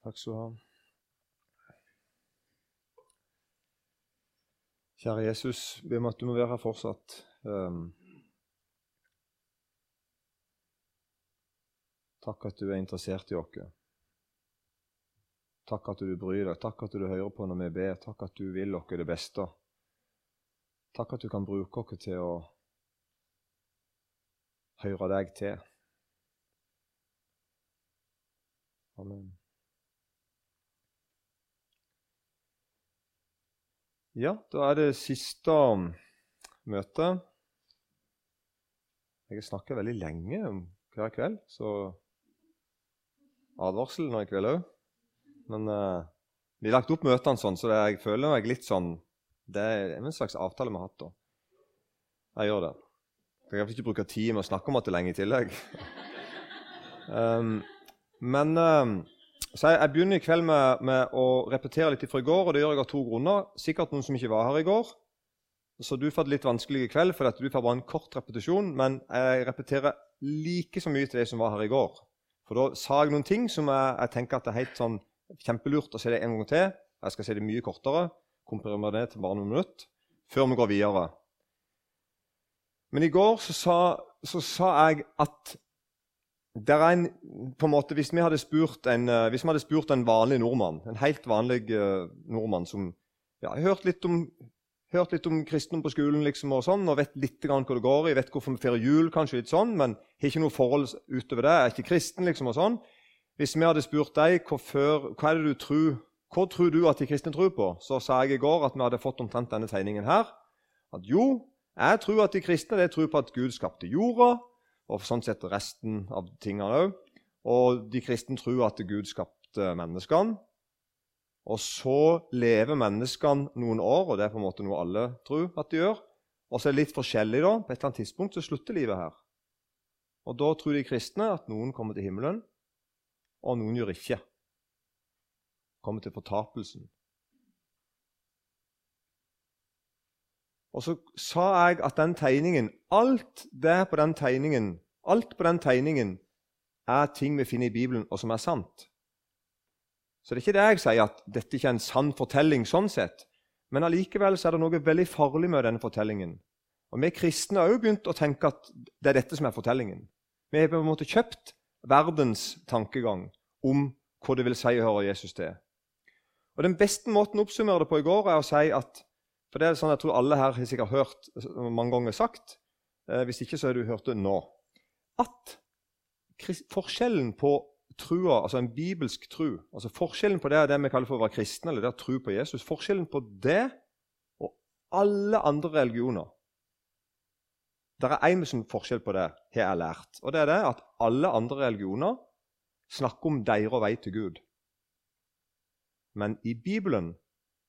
Takk skal du ha. Kjære Jesus, be om at du må være her fortsatt. Um, takk at du er interessert i oss. Takk at du bryr deg. Takk at du hører på når vi ber. Takk at du vil oss det beste. Takk at du kan bruke oss til å høre deg til. Amen. Ja, da er det siste møte. Jeg snakker veldig lenge hver kveld, så advarsel nå i kveld òg. Men uh, vi har lagt opp møtene sånn, så det, jeg føler meg litt sånn Det er en slags avtale vi har hatt. da. Jeg gjør det. Jeg kan ikke bruke tid med å snakke om det er lenge i tillegg. um, men um, så jeg, jeg, begynner i kveld med, med, å repetere litt fra i går, og det gjør jeg av to grunner. Sikkert noen som ikke var her i går. Så du får det litt vanskelig i kveld, for dette, du får bare en kort repetisjon. Men jeg repeterer like så mye til de som var her i går. For da sa jeg noen ting som jeg, jeg tenker at det er helt sånn kjempelurt å se det en gang til. Jeg skal se det mye kortere. Komprimere det til bare noen minutter før vi går videre. Men i går så sa, så sa jeg at en, måte, hvis vi, hadde spurt en, eh, hvis vi hadde spurt en vanlig nordmann, en helt vanlig uh, nordmann som ja, har hørt litt om, hørt litt om kristendom på skolen liksom, og sånn, og vet litt grann hva det går i, vet hvorfor vi feirer jul, kanskje litt sånn, men har ikke noe forhold utover det, er ikke kristen liksom, og sånn. Hvis vi hadde spurt deg hvorfor, hva er det du tror, hva tror du at de kristne tror på, så sa jeg i går at vi hadde fått omtrent denne tegningen her. At jo, jeg tror at de kristne det tror på at Gud skapte jorda, og sånn sett resten av tingene òg. Og de kristne tror at Gud skapte menneskene. Og så lever menneskene noen år, og det er på en måte noe alle tror at de gjør. Og så er det litt forskjellig. da. På et eller annet tidspunkt så slutter livet her. Og da tror de kristne at noen kommer til himmelen, og noen gjør ikke. Kommer til fortapelsen. Og så sa jeg at den tegningen, alt det på den tegningen, alt på den tegningen er ting vi finner i Bibelen, og som er sant. Så det er ikke det jeg sier, at dette ikke er en sann fortelling sånn sett. Men allikevel er det noe veldig farlig med denne fortellingen. Og Vi kristne har òg begynt å tenke at det er dette som er fortellingen. Vi har på en måte kjøpt verdens tankegang om hva det vil si å høre Jesus til. Og Den beste måten å oppsummere det på i går er å si at for det er sånn jeg tror alle her har sikkert hørt mange ganger sagt. Eh, hvis ikke, så har du hørt det nå. At forskjellen på trua, altså en bibelsk tru altså Forskjellen på det det vi kaller for å være kristne, eller det å tro på Jesus Forskjellen på det og alle andre religioner Det er én forskjell på det, har jeg lært. Og det er det at alle andre religioner snakker om deres vei til Gud. Men i Bibelen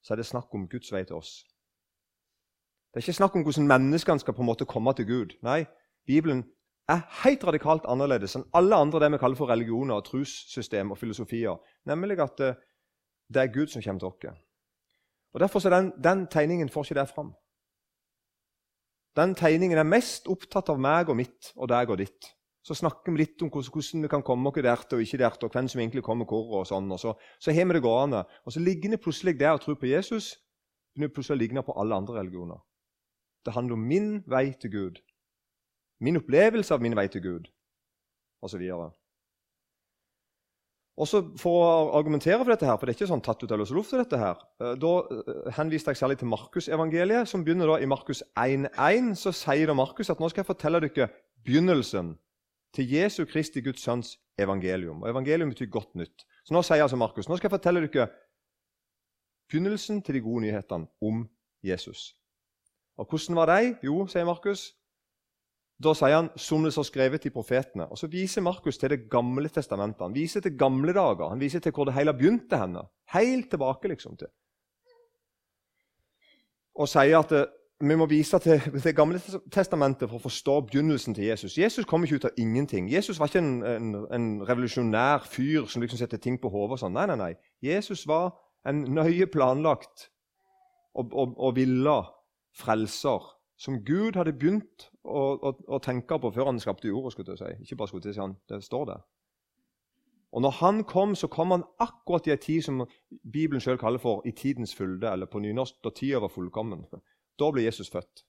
så er det snakk om Guds vei til oss. Det er ikke snakk om hvordan menneskene skal på en måte komme til Gud. Nei, Bibelen er helt radikalt annerledes enn alle andre det vi kaller for religioner, og trussystem og filosofier. Nemlig at eh, det er Gud som kommer til oss. Og Derfor er den, den tegningen får ikke det fram. Den tegningen er mest opptatt av meg og mitt og deg og ditt. Så snakker vi litt om hvordan vi kan komme oss der og ikke der, og hvem som egentlig kommer hvor. og sånn, og Så, så har vi det gående. Og så ligger det plutselig det å tro på Jesus begynner plutselig å på alle andre religioner. Det handler om min vei til Gud. Min opplevelse av min vei til Gud, osv. Også For å argumentere for dette, her, for det er ikke sånn tatt ut av løse lufta, dette her, eh, da eh, henviste jeg særlig til Markusevangeliet, som begynner da i Markus 1,1. Så sier da Markus at nå skal jeg fortelle dere begynnelsen til Jesu Kristi Guds Sønns evangelium. Og Evangelium betyr godt nytt. Så nå sier altså Markus nå skal jeg fortelle dere begynnelsen til de gode nyhetene om Jesus. Og hvordan var de? Jo, sier Markus. Da sier han som det står skrevet i profetene. Og Så viser Markus til Det gamle testamentet. Han viser til gamle dager. Han viser til hvor det hele begynte. henne. Helt tilbake liksom til. Og sier at det, eh, vi må vise til Det gamle testamentet for å forstå begynnelsen til Jesus. Jesus kom ikke ut av ingenting. Jesus var ikke en, en, en revolusjonær fyr som liksom setter ting på hodet. Sånn. Nei, nei, nei. Jesus var en nøye planlagt og, og, og ville frelser som Gud hadde begynt å, å, å tenke på før han skapte jorda. skulle jeg si. Ikke bare skulle til si han, det står der. Og når han kom, så kom han akkurat i en tid som Bibelen selv kaller for i tidens fylde, eller på nynorsk da tida var fullkommen. Da ble Jesus født.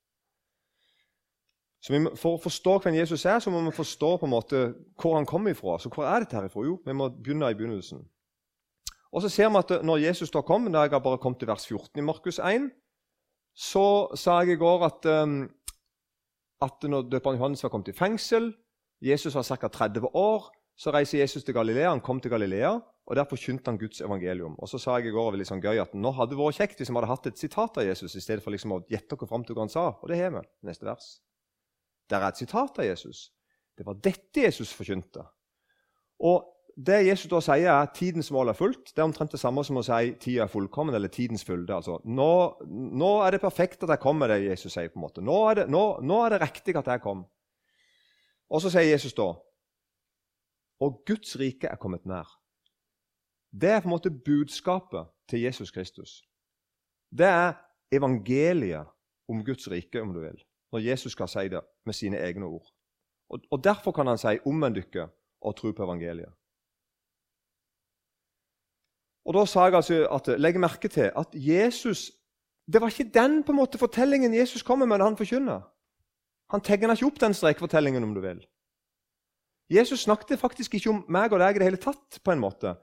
Så vi, For å forstå hvem Jesus er, så må vi forstå på en måte hvor han kommer ifra. Så hvor er dette herifra? Jo, vi må begynne i begynnelsen. Og så ser vi at Når Jesus da kom, da jeg har bare kommet til vers 14 i Markus 1, så sa jeg i går at, um, at når døperen Johannes var kommet i fengsel Jesus var ca. 30 år. Så reiser Jesus til Galilea. Han kom til Galilea, og der forkynte han Guds evangelium. Og så sa jeg i går litt sånn gøy at nå hadde det vært kjekt hvis vi hadde hatt et sitat av Jesus i stedet for liksom å gjette dere fram til hva han sa. Og det har vi. Neste vers. Der er et sitat av Jesus. Det var dette Jesus forkynte. Og det Jesus da sier, er at tidens mål er fullt. Det er omtrent det samme som å si tida er fullkommen, eller tidens fylde. Altså, nå, nå, er det perfekt at jeg kommer, det Jesus sier. på en måte. Nå er det, nå, nå er det riktig at jeg kom. Og så sier Jesus da Og Guds rike er kommet nær. Det er på en måte budskapet til Jesus Kristus. Det er evangeliet om Guds rike, om du vil, når Jesus skal si det med sine egne ord. Og, og Derfor kan han si 'omvend dere og tro på evangeliet'. Og Da sa jeg altså at legg merke til at Jesus Det var ikke den på en måte fortellingen Jesus kommer med når han forkynner. Han tegner ikke opp den strekfortellingen, om du vil. Jesus snakket faktisk ikke om meg og deg i det hele tatt. på en måte.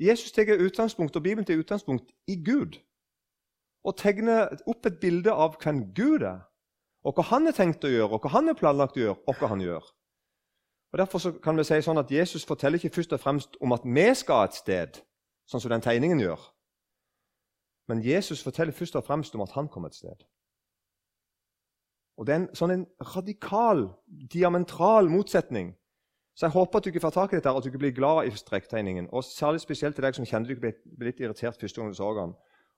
Jesus tar utgangspunkt, og Bibelen tar utgangspunkt i Gud. Og tegner opp et bilde av hvem Gud er, og hva han har tenkt å gjøre, og hva han har planlagt å gjøre, og hva han gjør. Og Derfor kan vi si sånn at Jesus forteller ikke først og fremst om at vi skal et sted, sånn som den tegningen gjør. Men Jesus forteller først og fremst om at han kom et sted. Og Det er en sånn en radikal, diametral motsetning. Så jeg håper at du ikke får tak i dette, og at ikke blir glad i strektegningen. Og særlig spesielt til deg som kjenner du ble, ble litt irritert første gang du så den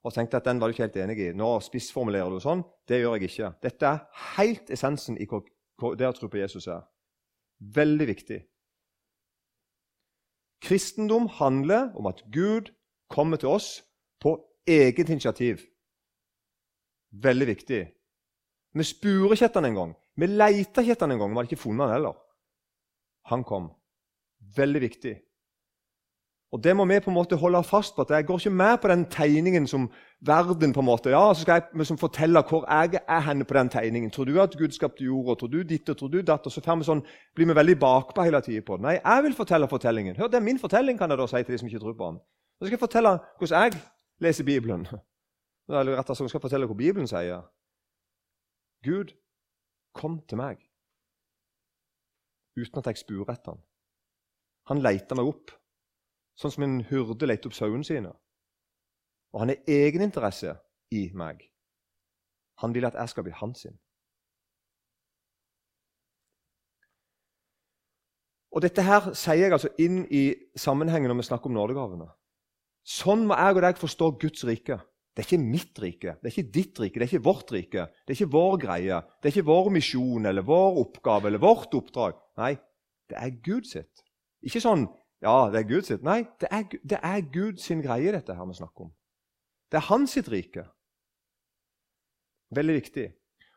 og tenkte at den var du ikke helt enig i. Nå spissformulerer du sånn. Det gjør jeg ikke. Dette er helt essensen i det å tro på Jesus er. Veldig viktig. Kristendom handler om at Gud kommer til oss på eget initiativ. Veldig viktig. Vi spurer ikke etter den engang. Vi leter ikke etter den engang. Vi hadde ikke funnet han heller. Han kom. Veldig viktig. Og Det må vi på en måte holde fast på. at Jeg går ikke med på den tegningen som verden på en måte, ja, Så skal jeg liksom fortelle hvor jeg er henne på den tegningen. Tror du at Gud skapte jorda? Tror du ditt og tror du datt? Og så vi sånn, blir vi veldig bakpå hele tida på det. Nei, jeg vil fortelle fortellingen. Hør, Det er min fortelling, kan jeg da si til de som ikke tror på den. Så skal jeg fortelle hvordan jeg leser Bibelen. Eller rett og slett skal jeg fortelle hva Bibelen sier. Gud, kom til meg. Uten at jeg spurte etter ham. Han leter meg opp, sånn som en hyrde leter opp sauene sine. Og han har egeninteresse i meg. Han vil at jeg skal bli hans sin. Og Dette her sier jeg altså inn i sammenhengen når vi snakker om nådegavene. Sånn må jeg og deg forstå Guds rike. Det er ikke mitt rike, det er ikke ditt rike, det er ikke vårt rike. Det er ikke vår greie, det er ikke vår misjon eller vår oppgave eller vårt oppdrag. Nei, det er Gud sitt. Ikke sånn ja, det er Gud sitt. Nei, det er, det er Gud sin greie, dette her vi snakker om. Det er hans sitt rike. Veldig viktig.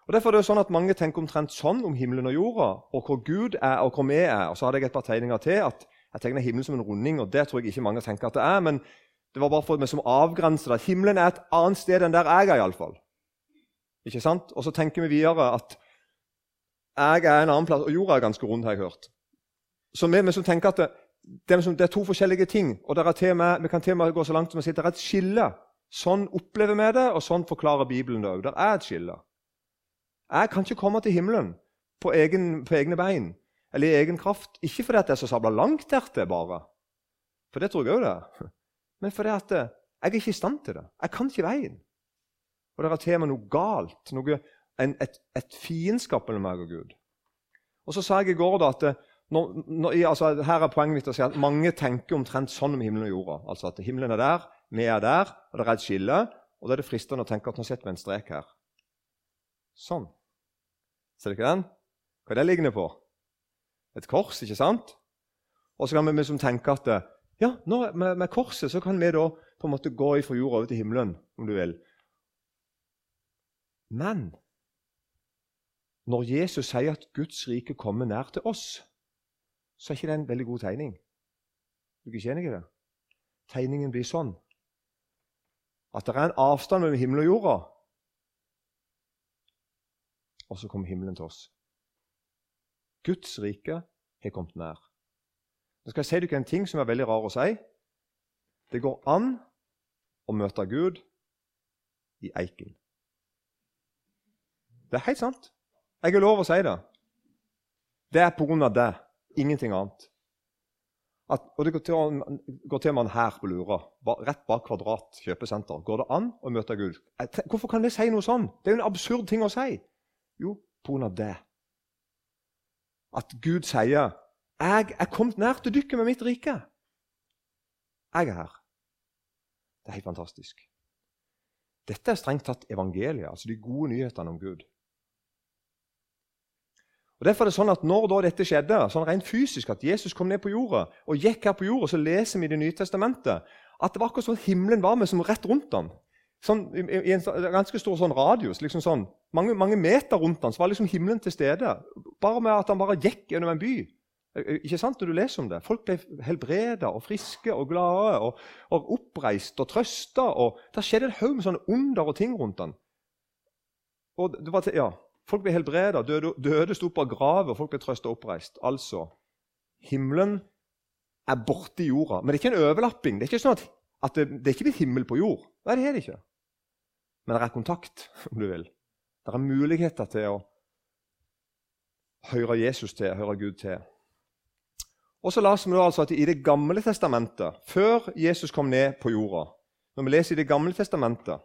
Og Derfor er det sånn at Mange tenker omtrent sånn om himmelen og jorda, og hvor Gud er, og hvor vi er. Og Så hadde jeg et par tegninger til. at Jeg tegner himmelen som en runding, og det tror jeg ikke mange tenker at det er. men det var bare for meg som avgrenser det. Himmelen er et annet sted enn der jeg er, iallfall. Ikke sant? Og så tenker vi videre at jeg er en annen plass, og jorda er ganske rund, har jeg hørt. Så vi, vi som tenker at det, det, er, det, er to forskjellige ting, og med, vi kan til med gå så langt som å si at det er et skille. Sånn opplever vi det, og sånn forklarer Bibelen det òg. Det er et skille. Jeg kan ikke komme til himmelen på, egen, på egne bein eller i egen kraft. Ikke fordi det er så sabla langt dertil, bare. For det tror jeg òg det er men fordi at eh, jeg er ikke i stand til det. Jeg kan ikke veien. Og det er til med noe galt, noe, en, et, et, fiendskap mellom meg og Gud. Og Så sa jeg i går da at når, når, altså, her er poenget mitt å si at mange tenker omtrent sånn om himmelen og jorda. Altså at himmelen er der, vi er der, og det er et skille. Og da er det fristende å tenke at nå setter vi en strek her. Sånn. Ser dere den? Hva er det liggende på? Et kors, ikke sant? Og så kan vi liksom tenke at ja, nå, med, med, korset så kan vi da på en måte gå fra jorda over til himmelen, om du vil. Men når Jesus sier at Guds rike kommer nær til oss, så er ikke det en veldig god tegning. Du er ikke enig i det? Tegningen blir sånn at det er en avstand mellom himmel og jorda. Og så kommer himmelen til oss. Guds rike har kommet nær. Nå skal jeg si dere en ting som er veldig rar å si. Det går an å møte Gud i eiken. Det er helt sant. Jeg har lov å si det. Det er på grunn av det. Ingenting annet. At, og Det går til, går til man her på Lura, rett bak Kvadrat kjøpesenter. Går det an å møte Gud? Hvorfor kan det si noe sånn? Det er jo en absurd ting å si. Jo, av det. At Gud sier 'Jeg er kommet nær til dere med mitt rike'. Jeg er her. Det er helt fantastisk. Dette er strengt tatt evangeliet, altså de gode nyhetene om Gud. Og Derfor er det sånn at Når da dette skjedde, sånn rent fysisk, at Jesus kom ned på jorda og gikk her på jorda, så leser vi i Det nye testamentet at det var akkurat sånn at himmelen var med som rett rundt ham. Sånn, i, en ganske stor sånn radius. liksom sånn, mange, mange meter rundt ham så var liksom himmelen til stede. Bare med at han bare gikk gjennom en by. Ikke sant når du leser om det? Folk ble helbreda og friske og glade og, og oppreist og trøsta. Og der skjedde en haug med sånne under og ting rundt ham. Og det var til, ja, Folk ble helbreda, døde, døde sto opp av graver, folk ble trøsta og oppreist. Altså, himmelen er borte i jorda. Men det er ikke en overlapping. Det er ikke sånn at, at det, det, er ikke blitt himmel på jord. Nei, det er det ikke. Men det er kontakt, om du vil. Det er muligheter til å høre Jesus til, høre Gud til. Og så leser vi altså at I Det gamle testamentet, før Jesus kom ned på jorda Når vi leser i Det gamle testamentet,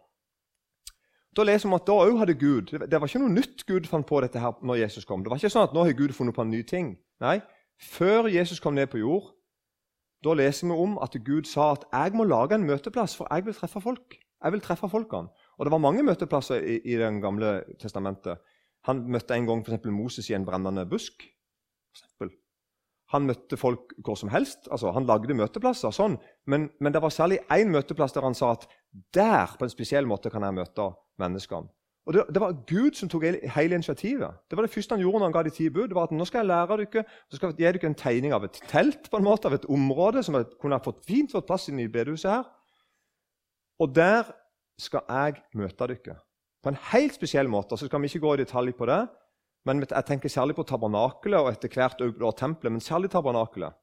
da leser vi at da òg hadde Gud Det var ikke noe nytt Gud fant på dette her når Jesus kom. Det var ikke sånn at nå har Gud funnet på en ny ting. Nei, før Jesus kom ned på jord, da leser vi om at Gud sa at 'jeg må lage en møteplass, for jeg vil treffe folk'. Jeg vil treffe folkene. Og Det var mange møteplasser i, i Det gamle testamentet. Han møtte en gang for Moses i en brennende busk. For eksempel. Han møtte folk hvor som helst. altså Han lagde møteplasser. sånn, Men, men det var særlig én møteplass der han sa at der på en spesiell måte kan jeg møte menneskene. Og det, det, var Gud som tok hele initiativet. Det var det første han gjorde når han ga de ti bud. det var at nå skal jeg lære dere, så skal jeg gi dere en tegning av et telt, på en måte, av et område som kunne ha fått fint fått plass inn i bedehuset her. Og der skal jeg møte dere på en helt spesiell måte. Så skal vi ikke gå i detalj på det, men jeg tenker særlig på tabernakelet og etter hvert også tempelet, men særlig tabernakelet.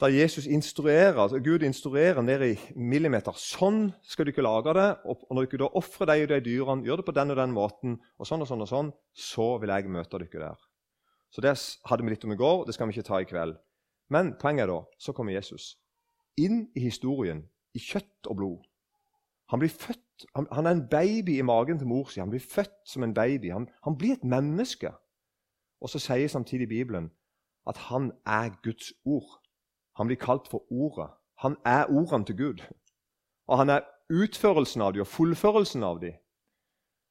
Da Jesus instruerer, altså Gud instruerer ned i millimeter. Sånn skal du ikke lage det. Og når du da ofrer deg og de dyrene, gjør det på den og den måten, og sånn og sånn, og sånn, så vil jeg møte dere der. Så Det hadde vi litt om i går, det skal vi ikke ta i kveld. Men poenget er da, så kommer Jesus inn i historien i kjøtt og blod. Han blir født, han, han er en baby i magen til mor si. Han blir født som en baby. Han, han blir et menneske. Og så sier samtidig Bibelen at han er Guds ord. Han blir kalt for Ordet. Han er ordene til Gud. Og han er utførelsen av dem og fullførelsen av dem.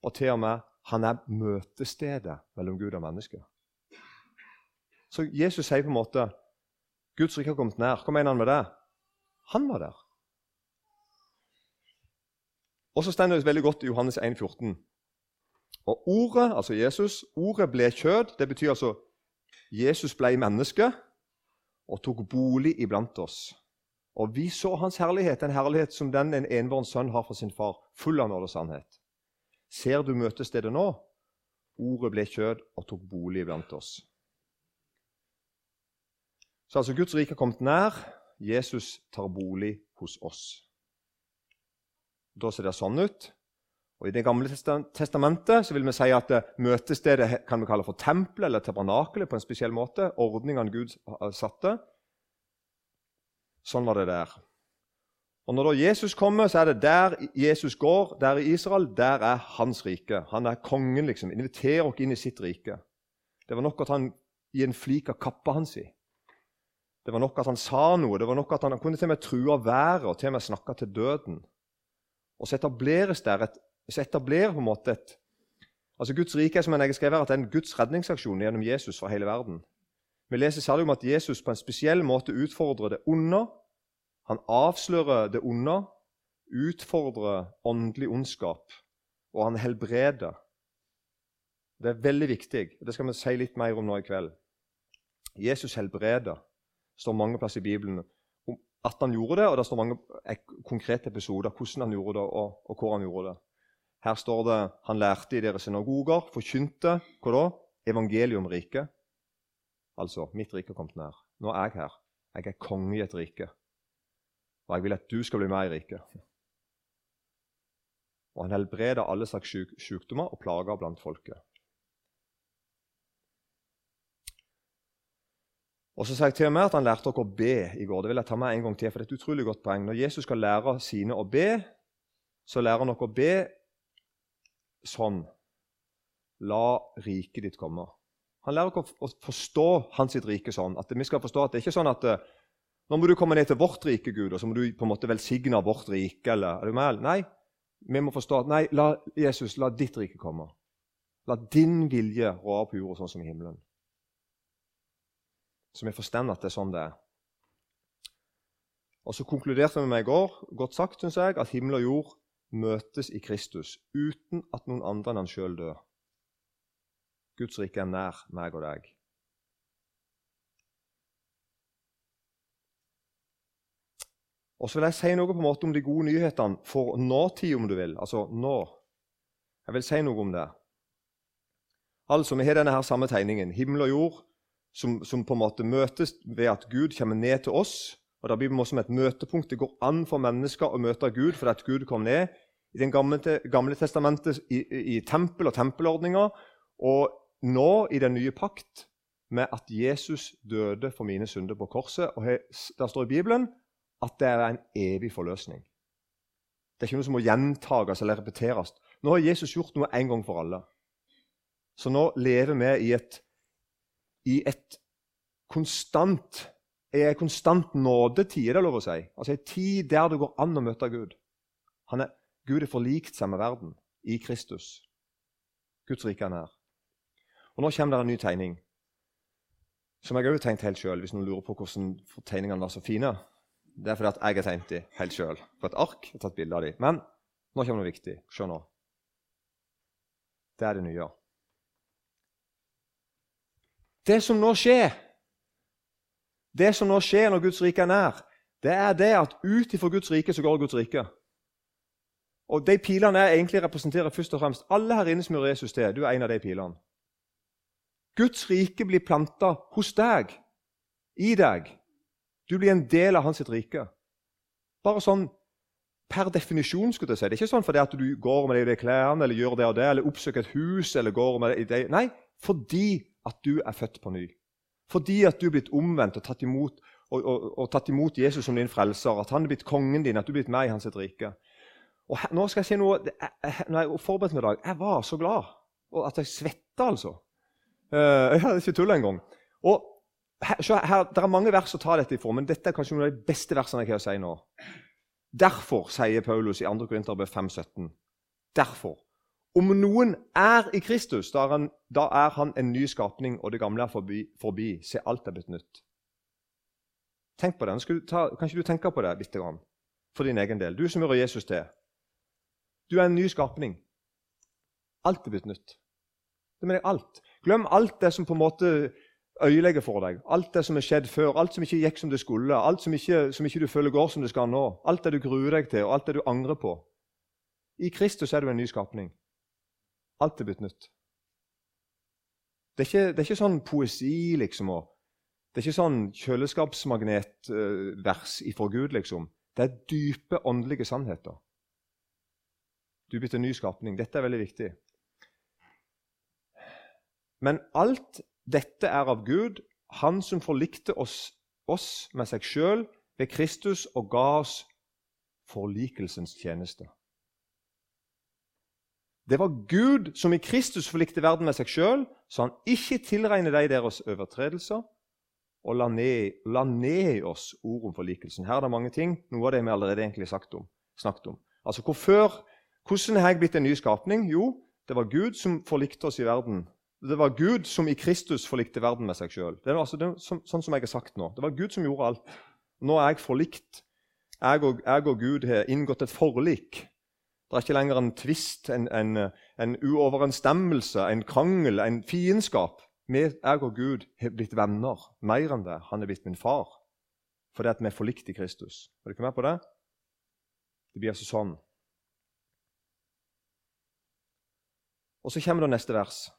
Og til og med han er møtestedet mellom Gud og mennesket. Så Jesus sier på en måte Guds rike har kommet nær. Hva mener han med det? Han var der. Og så står det veldig godt i Johannes 1, 14. Og ordet, altså Jesus, ordet ble kjød. Det betyr altså Jesus ble menneske og tok bolig iblant oss. Og vi så hans herlighet, en herlighet som den en enbåren sønn har fra sin far, full av nåde og sannhet. Ser du møtestedet nå? Ordet ble kjød og tok bolig iblant oss. Så altså Guds rike har kommet nær. Jesus tar bolig hos oss. Da ser det sånn ut. Og I Det gamle testamentet så vil vi si at eh, møtestedet kan vi kalle for tempelet eller tabernakelet på en spesiell måte. Ordningene Gud satte. Sånn var det der. Og Når da Jesus kommer, så er det der Jesus går, der i Israel, der er hans rike. Han er kongen, liksom. Inviterer oss inn i sitt rike. Det var nok at han i en flik av kappa hans i. Det var nok at han sa noe. Det var nok at Han, han kunne til og med true været og til og med snakke til døden. Og så etableres der et så etablerer på en måte et Altså Guds rike som jeg skrev her, at det er en Guds redningsaksjon gjennom Jesus for hele verden. Vi leser særlig om at Jesus på en spesiell måte utfordrer det onde. Han avslører det onde, utfordrer åndelig ondskap, og han helbreder. Det er veldig viktig. og Det skal vi si litt mer om nå i kveld. Jesus helbreder. Står mange plasser i Bibelen at han gjorde det, og det står mange konkrete episoder hvordan han gjorde det, og, og hvor han gjorde det. Her står det han lærte i deres synagoger, forkynte hva da? Evangelium riket. Altså, mitt rike har kommet nær. Nå er jeg her. Jeg er konge i et rike. Og jeg vil at du skal bli med i riket. Og han helbreda alle slags syk sykdommer og plager blant folket. Og så sa jeg til og med at Han lærte dere å be i går. Det vil jeg ta med en gang til, for det er et utrolig godt poeng. Når Jesus skal lære sine å be, så lærer han dere å be sånn La riket ditt komme. Han lærer dere å forstå hans rike sånn. at vi skal forstå at Det ikke er sånn at eh, nå må du komme ned til vårt rike, Gud, og så må du på en måte velsigne vårt rike. eller, er du med? Nei, vi må forstå at nei, la Jesus, la ditt rike komme. La din vilje råde på jorda sånn som i himmelen. Så vi forstår at det er sånn det er. Og Så konkluderte vi med i går godt sagt, synes jeg, at himmel og jord møtes i Kristus uten at noen andre enn han sjøl dør. Guds rike er nær meg og deg. Og så vil jeg si noe på en måte om de gode nyhetene for nåtid, om du vil. Altså nå. Jeg vil si noe om det. Altså, Vi har denne her samme tegningen. Himmel og jord som, som, på en måte møtes ved at Gud kommer ned til oss. Og Det blir som et møtepunkt. Det går an for mennesker å møte Gud fordi at Gud kom ned. I den gamle, gamle testamentet i, i tempel og tempelordninger. Og nå i den nye pakt med at Jesus døde for mine synder på korset. Og Der står i Bibelen at det er en evig forløsning. Det er ikke noe som må gjentages eller repeteres. Nå har Jesus gjort noe en gang for alle. Så nå lever vi i et i et konstant en konstant nådetid, er det lov å si. Altså En tid der det går an å møte Gud. Er, Gud er forlikt seg med verden i Kristus. Guds rike er nær. Og Nå kommer det en ny tegning, som jeg òg har tegnet helt sjøl. Hvis noen lurer på hvordan tegningene var så fine. Det er fordi at jeg har tegnet dem helt sjøl på et ark. og tatt bilde av dem. Men nå kommer noe viktig. Se nå. Det er det nye. Det som nå skjer, det som nå skjer når Guds rike er nær, det er det at ut ifra Guds rike så går Guds rike. Og De pilene jeg egentlig representerer først og fremst Alle her inne som gjør Jesus til, du er en av de pilene. Guds rike blir planta hos deg, i deg. Du blir en del av hans rike. Bare sånn per definisjon. skulle jeg si. Det er ikke sånn fordi at du går med de klærne eller gjør det og det, eller oppsøker et hus eller går med det. Nei, fordi at du er født på ny. Fordi at du er blitt omvendt og tatt imot, og, og, og tatt imot Jesus som din frelser. At han er blitt kongen din, at du er blitt med i hans rike. Og her, nå skal jeg si noe, jeg, Når jeg forberedte meg i dag, jeg var så glad. Og at jeg svetta, altså. Uh, jeg hadde ikke tull engang. Og her, her, Det er mange vers å ta dette ifra, men dette er kanskje noen av de beste versene jeg har å si nå. Derfor, sier Paulus i 2. Korinterbrev 5,17. Derfor. Om noen er i Kristus, da er, han, da er han en ny skapning, og det gamle er forbi. forbi. Se, alt er blitt nytt. Tenk på det. Ta, kan ikke du tenke på det litt for din egen del? Du som hører Jesus til. Du er en ny skapning. Alt er blitt nytt. Det mener jeg alt. Glem alt det som på en måte øyelegger for deg. Alt det som er skjedd før, alt som ikke gikk som det skulle, alt som ikke, som ikke du føler går som det skal nå. Alt det du gruer deg til, og alt det du angrer på. I Kristus er du en ny skapning. Alt er blitt nytt. Det er ikke, det er ikke sånn poesi, liksom. Og, det er ikke sånn kjøleskapsmagnetvers uh, ifra Gud, liksom. Det er dype åndelige sannheter. Du er blitt en ny skapning. Dette er veldig viktig. Men alt dette er av Gud, Han som forlikte oss, oss med seg sjøl ved Kristus og ga oss forlikelsens tjeneste. Det var Gud som i Kristus forlikte verden med seg sjøl, så han ikke tilregner de deres overtredelser, og la ned, la ned i oss ord om forlikelsen. Her er det mange ting. Noe av det vi allerede egentlig om, snakket om. Altså, hvorfor, Hvordan har jeg blitt en ny skapning? Jo, det var Gud som forlikte oss i verden. Det var Gud som i Kristus forlikte verden med seg sjøl. Altså, sånn som jeg har sagt nå. Det var Gud som gjorde alt. Nå er jeg forlikt. Jeg og, jeg og Gud har inngått et forlik. Det er ikke lenger en tvist, en, en, en uoverensstemmelse, en krangel, en fiendskap. jeg og Gud har blitt venner. Mer enn det. Han er blitt min far. fordi at vi er forlikt i Kristus. Er du ikke med på det? Det blir altså sånn. Og så kommer det neste vers.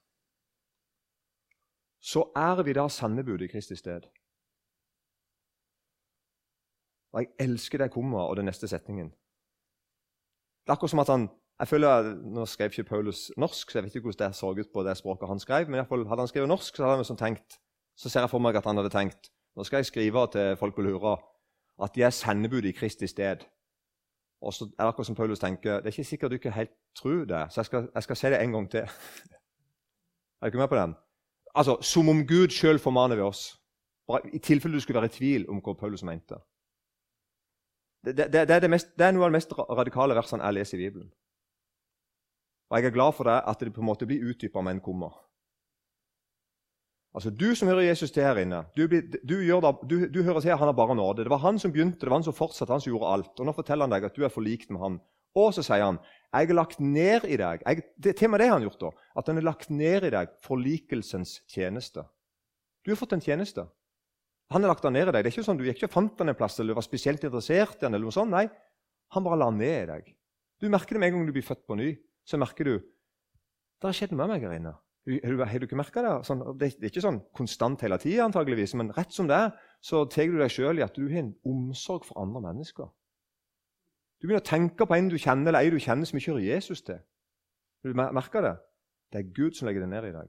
Så er vi da sendebud i Kristi sted. Og jeg elsker det komma og den neste setningen. Det er akkurat som at han jeg føler, Nå skrev ikke Paulus norsk, så jeg vet ikke hvordan det så ut på det språket han skrev. Men i fall, hadde han skrevet norsk, så hadde han sånn tenkt, så ser jeg for meg at han hadde tenkt Nå skal jeg skrive til folk på Lura at de er sendebud i Kristi sted. Og så er det akkurat som Paulus tenker det er ikke sikkert du ikke helt tror det, så jeg skal, jeg skal se det en gang til. er du ikke med på den? Altså, Som om Gud sjøl formaner ved oss. Bare, I tilfelle du skulle være i tvil om hva Paulus mente. Det, det, det, er mest, det, er noe av de mest radikale versene jeg leser i Bibelen. Og jeg er glad for det, at det på en måte blir utdypa med en komma. Altså, Du som hører Jesus til her inne, du, du, det, du, du hører til han har bare nåde. Det var han som begynte, det var han som fortsatte, han som gjorde alt. Og Nå forteller han deg at du er forlikt med han. Og så sier han jeg har lagt ned i deg jeg, det, Til og med det har han gjort, da. At han har lagt ned i deg forlikelsens tjeneste. Du har fått en tjeneste. Han har lagt den ned i deg. Det er ikke sånn Du gikk ikke og fant den en plass eller var spesielt interessert i den. eller noe sånt. Nei, han bare la den ned i deg. Du merker det med en gang du blir født på ny. Så merker du det har skjedd med meg her inne. Har, har du ikke merka det? Sånn, det? Det er ikke sånn konstant hele tida, antageligvis, men rett som det er, så tar du deg sjøl i at du har en omsorg for andre mennesker. Du begynner å tenke på en du kjenner, eller ei du kjenner som ikke hører Jesus til. Du merker det? Det er Gud som legger det ned i dag.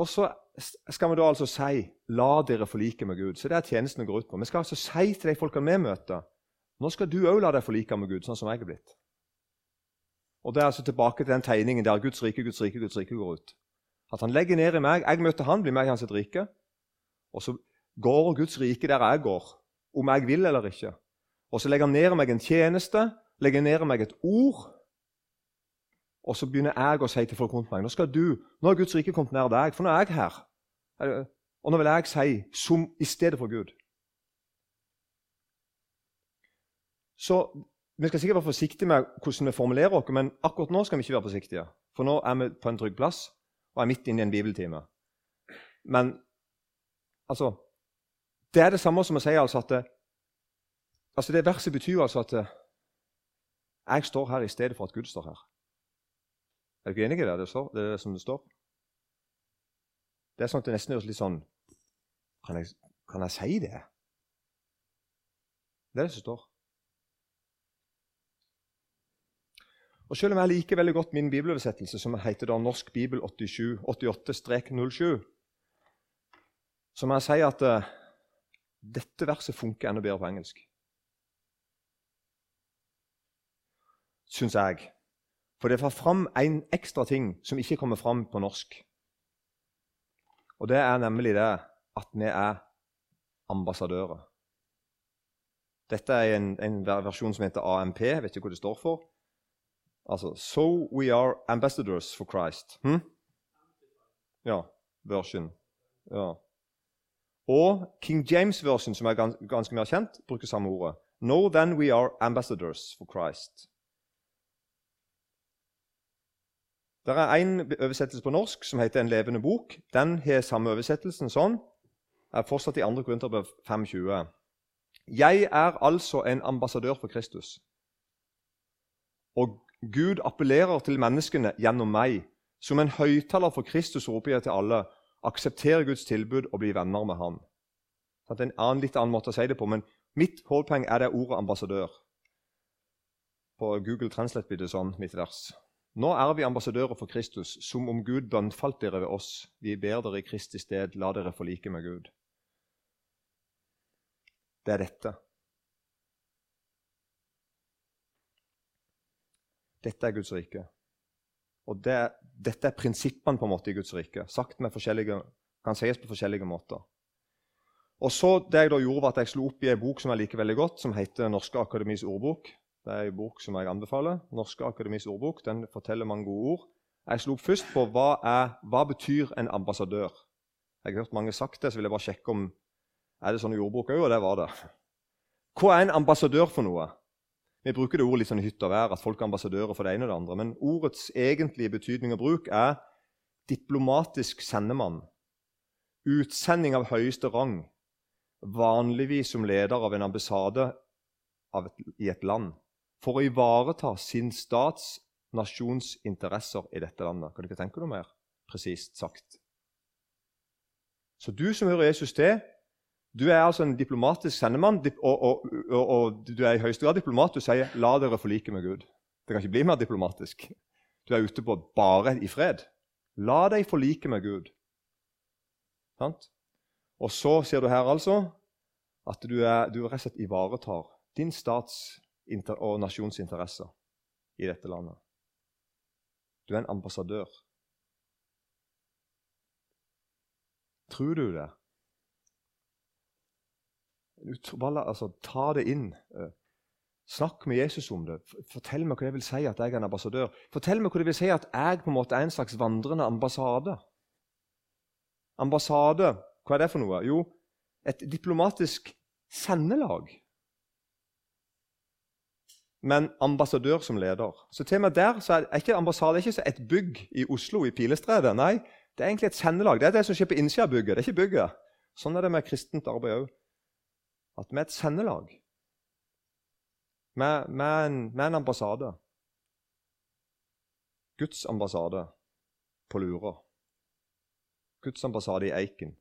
Og så skal vi da altså si 'la dere forlike med Gud'. Så Det er tjenesten går ut på. Vi skal altså si til de folkene vi møter nå skal du òg la deg forlike med Gud, sånn som jeg er blitt. Og Det er altså tilbake til den tegningen der Guds rike, Guds rike, Guds rike går ut. At han legger ned i meg. Jeg møter han, blir meg i hans rike. Og så går Guds rike der jeg går, om jeg vil eller ikke. Og så legger han ned i meg en tjeneste, legger ned i meg et ord. Og så begynner jeg å si til folk rundt meg nå skal du, nå har Guds rike kommet nær deg, for nå er jeg her. Og nå vil jeg si som i stedet for Gud. Så vi skal sikkert være forsiktige med hvordan vi formulerer oss, men akkurat nå skal vi ikke være forsiktige. For nå er vi på en trygg plass og er midt inne i en bibeltime. Men altså Det er det samme som å si altså at altså det verset betyr altså at jeg står her i stedet for at Gud står her. Er du ikke enig i? Det, det er det som det står. Det er sånn at det nesten høres litt sånn kan jeg, kan jeg si det? Det er det som står. Og Selv om jeg liker veldig godt min bibeloversettelse, som heter da Norsk bibel 88-07, så må jeg si at uh, dette verset funker enda bedre på engelsk. Syns jeg. For det får fram en ekstra ting som ikke kommer fram på norsk. Og det er nemlig det at vi er ambassadører. Dette er en, en versjon som heter AMP. Jeg vet ikke hva det står for. Altså So we are ambassadors for Christ. Hm? Ja. Version. Ja. Og King James version, som er gans ganske mer kjent, bruker samme ordet. No, then we are ambassadors for Christ. Det er en oversettelse på norsk som heter En levende bok. Den har samme oversettelsen sånn. er fortsatt i 2. Korinterbrev 5.20. Jeg er altså en ambassadør for Kristus. Og Gud appellerer til menneskene gjennom meg. Som en høyttaler for Kristus roper jeg til alle aksepter Guds tilbud og bli venner med ham. Det er en annen, litt annen måte å si det på, men mitt hovedpoeng er det ordet ambassadør. På Google Translate blir det sånn, mitt vers. Nå er vi ambassadører for Kristus, som om Gud bønnfalt dere ved oss. Vi ber dere i Kristi sted, la dere forlike med Gud. Det er dette. Dette er Guds rike. Og det, Dette er prinsippene på en måte i Guds rike. Sagt med forskjellige, kan sies på forskjellige måter. Og så Det jeg da gjorde, var at jeg slo opp i en bok som jeg liker veldig godt, som heter Norske Akademis ordbok. Det er en bok som jeg anbefaler. Norske Akademis ordbok. Den forteller mange gode ord. Jeg slo først på hva, er, hva betyr en ambassadør. Jeg har hørt mange sagt det, så vil jeg bare sjekke om er det sånn i ordbok òg, og det var det. Hva er en ambassadør for noe? Vi bruker det ordet litt sånn i hytt vær, at folk er ambassadører for det ene og det andre. Men ordets egentlige betydning og bruk er diplomatisk sendemann, utsending av høyeste rang, vanligvis som leder av en ambassade i et land, for å ivareta sin stats, nasjons interesser i dette landet. Kan du ikke tenke noe mer presist sagt? Så du som hører Jesus til, du er altså en diplomatisk sendemann, og, og, og, og, du er i høyeste grad diplomat. Du sier 'la dere forlike med Gud'. Det kan ikke bli mer diplomatisk. Du er ute på bare i fred. La deg forlike med Gud. Sant? Og så sier du her altså at du, er, du rett og slett ivaretar din stats og nasjonsinteresser i dette landet. Du er en ambassadør. Tror du det? Altså, ta det inn. Eh, snakk med Jesus om det. Fortell meg hva det vil si at jeg er en ambassadør. Fortell meg hva det vil si at jeg på en måte er en slags vandrende ambassade. Ambassade, hva er det for noe? Jo, et diplomatisk sendelag. Men ambassadør som leder. Så til og med der så er ikke ambassade er ikke et bygg i Oslo, i Pilestredet. Nei, det er egentlig et sendelag. Det er det som skjer på innsida av bygget. det er ikke bygget. Sånn er det med kristent arbeid òg. At vi er et sendelag. Med, med, en, med en ambassade. Guds ambassade på Lura. Guds ambassade i Eiken.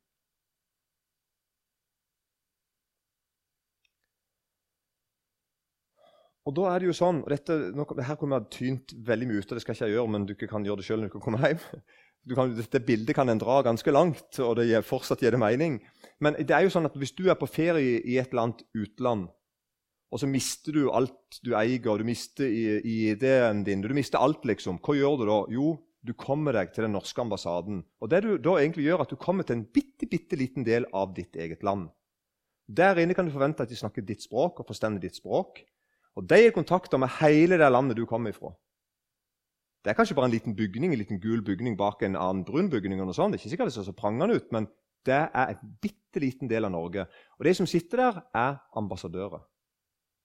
Og da er det jo sånn, og dette, nå, Her kunne vi ha tynt veldig mye ut, og det skal ikke jeg gjøre, men du kan gjøre det sjøl når du kommer hjem. Kan, dette bildet kan en dra ganske langt, og det gir, fortsatt gir det mening. Men det er jo sånn at hvis du er på ferie i et eller annet utland, og så mister du alt du eier, du mister ID-en din, du mister alt, liksom, hva gjør du da? Jo, du kommer deg til den norske ambassaden. Og det du da egentlig gjør, at du kommer til en bitte, bitte liten del av ditt eget land. Der inne kan du forvente at de snakker ditt språk og forstår ditt språk. Og de er kontakta med hele det landet du kommer ifra. Det er kanskje bare en liten bygning, en liten gul bygning bak en annen brun bygning. og sånt. Det er ikke sikkert det ser så prangende ut, men det er en bitte liten del av Norge. Og de som sitter der, er ambassadører.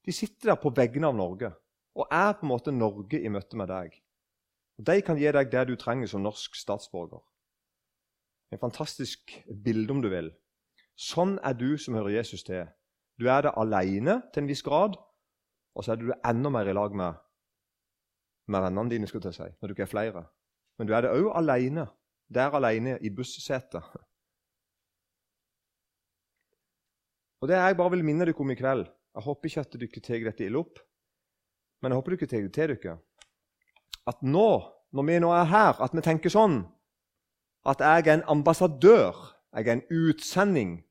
De sitter der på vegne av Norge og er på en måte Norge i møte med deg. Og De kan gi deg det du trenger som norsk statsborger. En fantastisk bilde, om du vil. Sånn er du som hører Jesus til. Du er det alene til en viss grad, og så er du enda mer i lag med med vennene dine, skal til si, når du ikke er flere. Men du er det òg alene. Der alene i bussesetet. Og Det jeg bare vil minne dere om i kveld Jeg håper ikke at dere tar dette ille opp, men jeg håper dere tar det til dere. At nå, når vi nå er her, at vi tenker sånn at jeg er en ambassadør, jeg er en utsending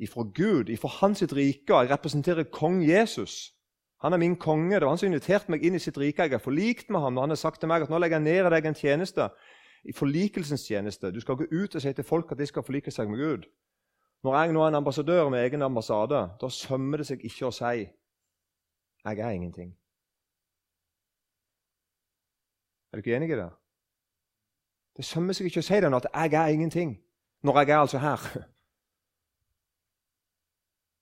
ifra Gud, ifra Hans rike, og jeg representerer kong Jesus. Han er min konge. Det var han som inviterte meg inn i sitt rike. Jeg er forlikt med ham. Og han har sagt til meg at nå legger jeg ned deg en tjeneste, i forlikelsens tjeneste. Du skal gå ut og si til folk at de skal forlike seg med Gud. Når jeg nå er en ambassadør med egen ambassade, da sømmer det seg ikke å si 'Jeg er ingenting'. Er du ikke enig i det? Det sømmer seg ikke å si det at 'jeg er ingenting', når jeg er altså her.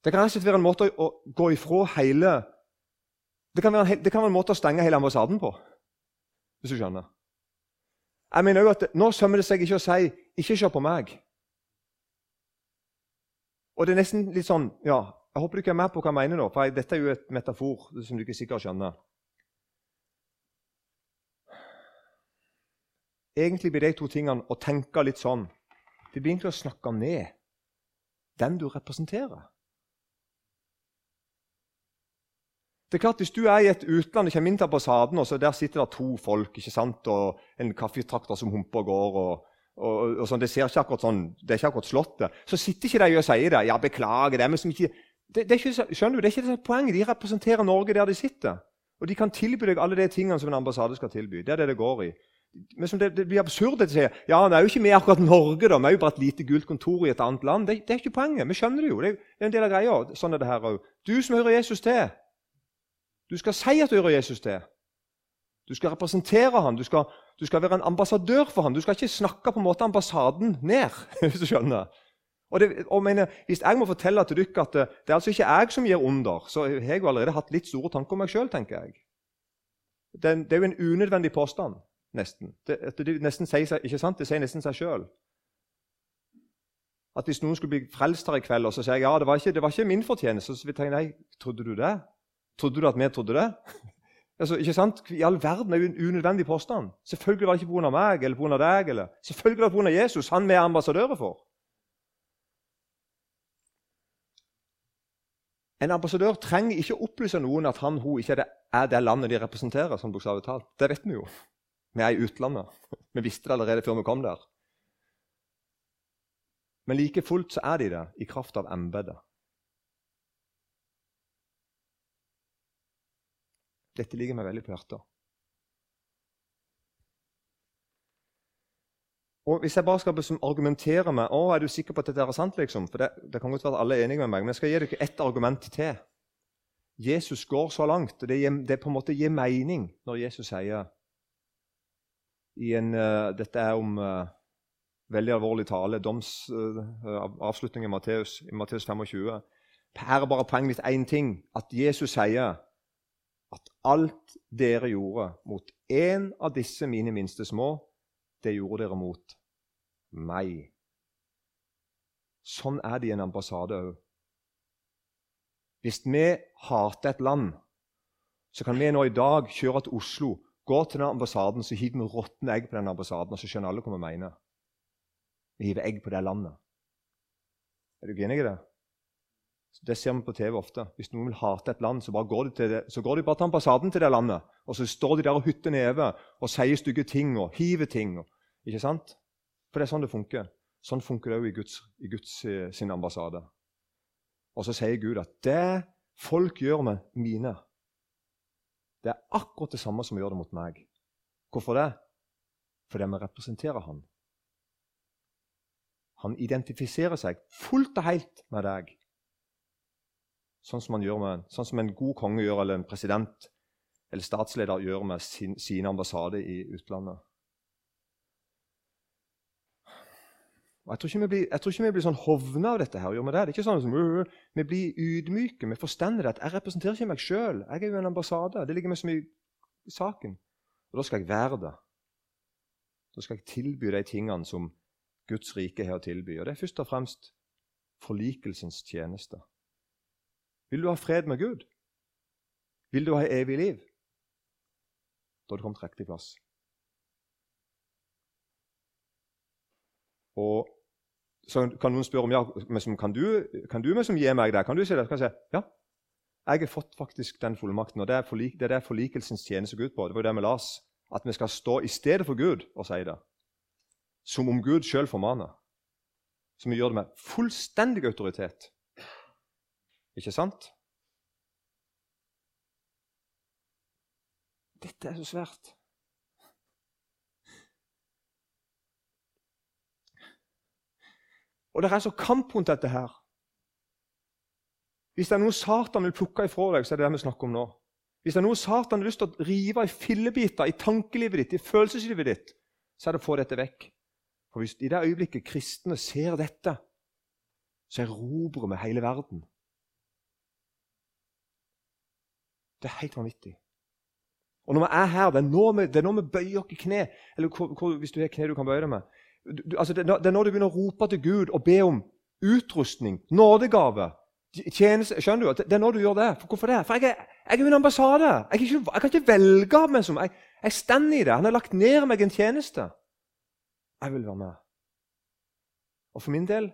Det kan rett være en måte å gå ifra hele det kan, være en, det kan være en måte å stenge hele ambassaden på, hvis du skjønner. Jeg mener jo at Nå sømmer det seg ikke å si 'ikke se på meg'. Og det er nesten litt sånn ja, Jeg håper du ikke er med på hva jeg mener nå, for jeg, dette er jo et metafor som du ikke sikkert skjønner. Egentlig blir de to tingene å tenke litt sånn blir egentlig å snakke ned den du representerer. Det er klart, Hvis du er i et utland og kommer inn til ambassaden, og så der sitter det to folk ikke sant, og en kaffetrakter som humper og går og, og, og sånn, Det ser ikke akkurat sånn, det er ikke akkurat Slottet. Så sitter ikke de og sier det. ja, beklager det, er ikke, det, det er ikke, skjønner du, det er ikke det poenget. De representerer Norge der de sitter. Og de kan tilby deg alle de tingene som en ambassade skal tilby. Det er det det går i. Men det, det blir absurd å si ja, vi er jo ikke med akkurat Norge, da. vi er jo bare et lite gult kontor i et annet land. Det, det er ikke poenget. Vi skjønner det jo. Det er, det er en del av greia. Sånn er det her òg. Du som hører Jesus til, du skal si at du hører Jesus til. Du skal representere ham. Du skal, du skal, være en ambassadør for ham. Du skal ikke snakke på en måte ambassaden ned. hvis du skjønner. Og, det, og mener, Hvis jeg må fortelle til dere at det, det er altså ikke jeg som gir under, så har jeg jo allerede hatt litt store tanker om meg sjøl. Det, det er jo en unødvendig påstand. nesten. Det, det, nesten sier, ikke sant? det sier nesten seg sjøl. At hvis noen skulle bli frelst her i kveld, og så sier jeg ja, det var ikke, det var ikke min fortjeneste, så vil jeg tenke nei, trodde du det? Trodde du at vi trodde det? altså, ikke sant? I all verden er jo en unødvendig påstand. Selvfølgelig var det ikke pga. meg eller pga. deg. eller Selvfølgelig var det pga. Jesus, han vi er ambassadører for. En ambassadør trenger ikke å opplyse noen at han hun ikke er det, er det landet de representerer. sånn bokstavelig talt. Det vet vi jo. Vi er i utlandet. Vi visste det allerede før vi kom der. Men like fullt så er de det i kraft av embetet. Dette ligger meg veldig på hjertet. Og Hvis jeg bare skal argumentere med å, er du sikker på at dette er sant, liksom? For det, det kan godt være at alle er enige med meg, men jeg skal gi dere ett argument til. Jesus går så langt, og det, det på en måte gir mening når Jesus sier i en, uh, Dette er om uh, veldig alvorlig tale, doms, uh, avslutning i Matteus, i Matteus 25. Her er bare poenget mitt én ting. At Jesus sier at alt dere gjorde mot én av disse mine minste små, det gjorde dere mot meg. Sånn er det i en ambassade òg. Hvis vi hater et land, så kan vi nå i dag kjøre til Oslo, gå til den ambassaden, så hiver vi råtne egg på den ambassaden, og så skjønner alle hva vi mener. Vi hiver egg på det landet. Er du enig i det? Det ser vi på TV ofte. Hvis noen vil hate et land, så, går de, det, så går de bare til ambassaden til det landet. Og så står de der og hytter neve og sier stygge ting og hiver ting. Ikke sant? For det er sånn det funker. Sånn funker det òg i Guds, i Guds eh, sin ambassade. Og så sier Gud at det folk gjør med mine, det er akkurat det samme som gjør det mot meg. Hvorfor det? Fordi vi representerer Han. Han identifiserer seg fullt og helt med deg. Sånn som, med, sånn som en god konge gjør, eller en president eller statsleder gjør med sin, sine ambassader i utlandet. Jeg tror, blir, jeg tror ikke vi blir sånn hovne av dette. her, gjør Vi det? Det er ikke sånn uh, vi blir ydmyke. Vi forstender at jeg representerer ikke meg sjøl. Jeg er jo en ambassade. Det ligger meg så mye i saken. Og da skal jeg være det. Da skal jeg tilby de tingene som Guds rike har å tilby. Og det er først og fremst forlikelsens tjeneste. Vil du ha fred med Gud? Vil du ha evig liv? Da har du kommet riktig plass. Og så kan noen spørre om ja, kan du, kan du liksom gi meg det? Kan du si det? Kan jeg si ja. Jeg har fått faktisk den fullmakten, og det er, forlik, det det forlikelsens tjeneste ut på. Det var jo det vi las. At vi skal stå i stedet for Gud og si det. Som om Gud sjøl formaner. Så vi gjør det med fullstendig autoritet. Ikke sant? Dette er så svært. Og det er så kamp rundt dette her. Hvis det er noe Satan vil plukke ifra deg, så er det det vi snakker om nå. Hvis det er noe Satan har lyst til å rive i fillebiter i tankelivet ditt, i følelseslivet ditt, så er det å få dette vekk. For hvis i det øyeblikket kristne ser dette, så erobrer vi hele verden. Det er helt vanvittig. Og når vi er her, det er nå vi, det er nå vi bøyer oss i kne. Eller hvor, hvis du har kne du kan bøye deg med du, altså det, er når du begynner å rope til Gud og be om utrustning, nådegave tjeneste, Skjønner du? Det, er når du gjør det. For hvorfor det? For jeg er, jeg er en ambassade. Jeg, ikke, jeg, kan ikke velge meg som Jeg, jeg står i det. Han har lagt ned meg en tjeneste. Jeg vil være med. Og for min del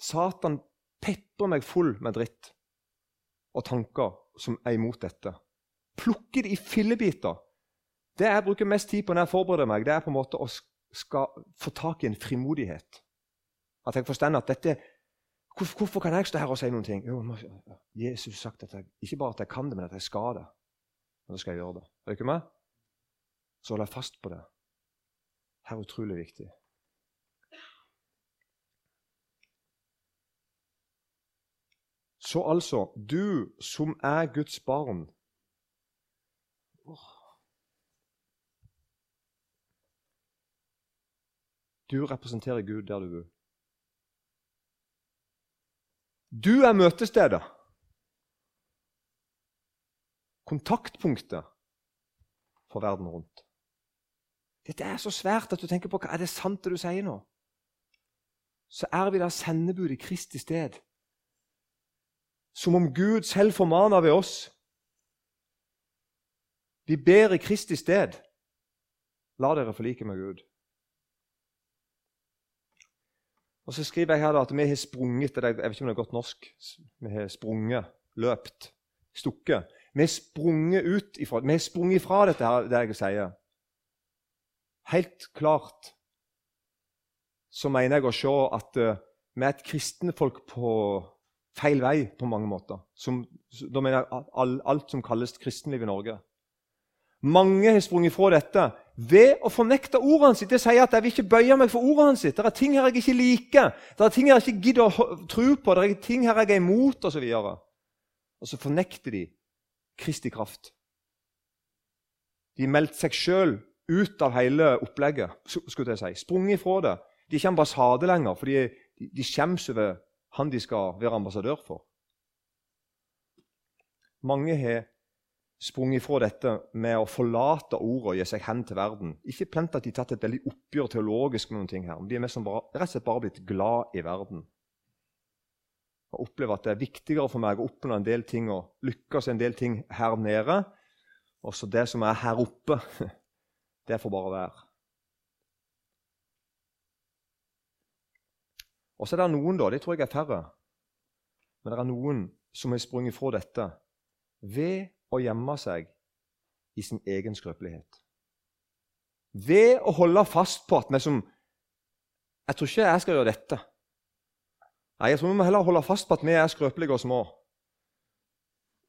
Satan pepper meg full med dritt og tanker som er imot dette. Plukke det i fillebiter. Det jeg bruker mest tid på når jeg forbereder meg, det er på en måte å få tak i en frimodighet. At jeg forstår at dette hvorfor, hvorfor, kan jeg stå her og si noen ting? Jo, Jesus sagt at jeg, ikke bare at jeg kan det, men at jeg skal det. Og da skal jeg gjøre det. Er du ikke med? Så hold jeg fast på det. Her er utrolig viktig. Så altså, du som er Guds barn. Du representerer Gud der du bor. Du er møtestedet. Kontaktpunktet for verden rundt. Dette er så svært at du tenker på hva er det sant det du sier nå. Så er vi da sendebud i Kristi sted. Som om Gud selv formaner ved oss. Vi ber i Kristi sted. La dere forlike med Gud. Og Så skriver jeg her at vi har sprunget Jeg vet ikke om det er godt norsk. Vi har sprunget, løpt, stukket. Vi har sprunget ut ifra, vi har sprunget ifra dette her, det jeg sier. Helt klart så mener jeg å se at uh, vi er et kristenfolk på feil vei på mange måter. Som, da mener jeg alt, alt som kalles kristenliv i Norge. Mange har sprunget fra dette ved å fornekte ordene hans. Det sier at jeg vil ikke bøye meg for ordene hans. Det er ting her jeg ikke liker, det er ting her jeg ikke gidder å tro på, det er ting her jeg er imot osv. Og, så og så fornekter de Kristi kraft. De meldte seg sjøl ut av hele opplegget. skulle jeg si. Sprunget ifra det. De er ikke ambassade lenger, for de, de skjems over han de skal være ambassadør for. Mange har sprunget ifra dette med å forlate ordet og gi seg hen til verden. Ikke plent at de har tatt et veldig oppgjør teologisk med noen ting her, men de er mest bare, rett og slett bare blitt glad i verden. Og opplever at det er viktigere for meg å oppnå en del ting og lykkes en del ting her nede. Og så det som er her oppe, det får bare være. Og så er det noen, da, det tror jeg er færre, men det er noen som har sprunget fra dette ved å gjemme seg i sin egen skrøpelighet. Ved å holde fast på at vi som Jeg tror ikke jeg skal gjøre dette. Nei, Jeg tror vi må heller holde fast på at vi er skrøpelige og små.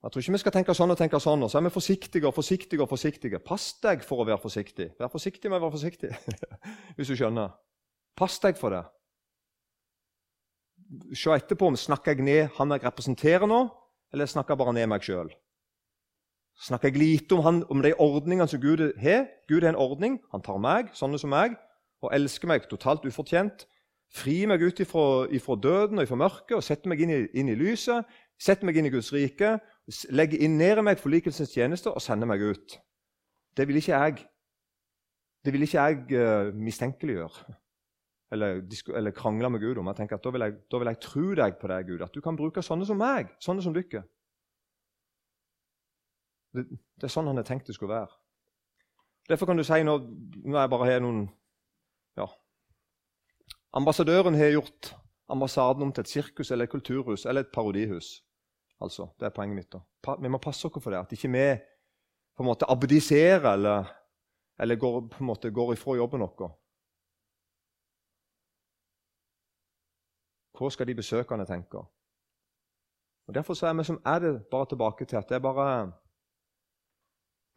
Jeg tror ikke vi skal tenke sånn og tenke sånn, og så er vi forsiktige og forsiktige. og forsiktige. Pass deg for å være forsiktig. Vær forsiktig med å være forsiktig, hvis du skjønner. Pass deg for det se etterpå om snakker jeg ned han jeg representerer nå, eller snakker jeg bare ned meg sjøl. Snakker jeg lite om, han, om de ordningene som Gud har? Gud har en ordning. Han tar meg, sånne som meg, og elsker meg totalt ufortjent. Frir meg ut ifra, ifra døden og ifra mørket og setter meg inn i, inn i, lyset. Setter meg inn i Guds rike, legger inn ned i meg forlikelsens tjeneste og sender meg ut. Det vil ikke jeg, det vil ikke jeg uh, mistenkeliggjøre eller, eller krangle med Gud om. Jeg tenker at da vil jeg, da vil jeg tro deg på deg, Gud. At du kan bruke sånne som meg, sånne som dere. Det, det, er sånn han har tenkt det skulle være. Derfor kan du si når, når jeg bare har noen ja, Ambassadøren har gjort ambassaden om til et sirkus eller et kulturhus eller et parodihus. Altså, Det er poenget mitt. da. Vi må passe oss for det, at ikke vi på en måte abdiserer eller, eller går, på en måte går ifra jobben vår Hva skal de besøkende tenke? Og Derfor er vi som er det bare tilbake til at det er bare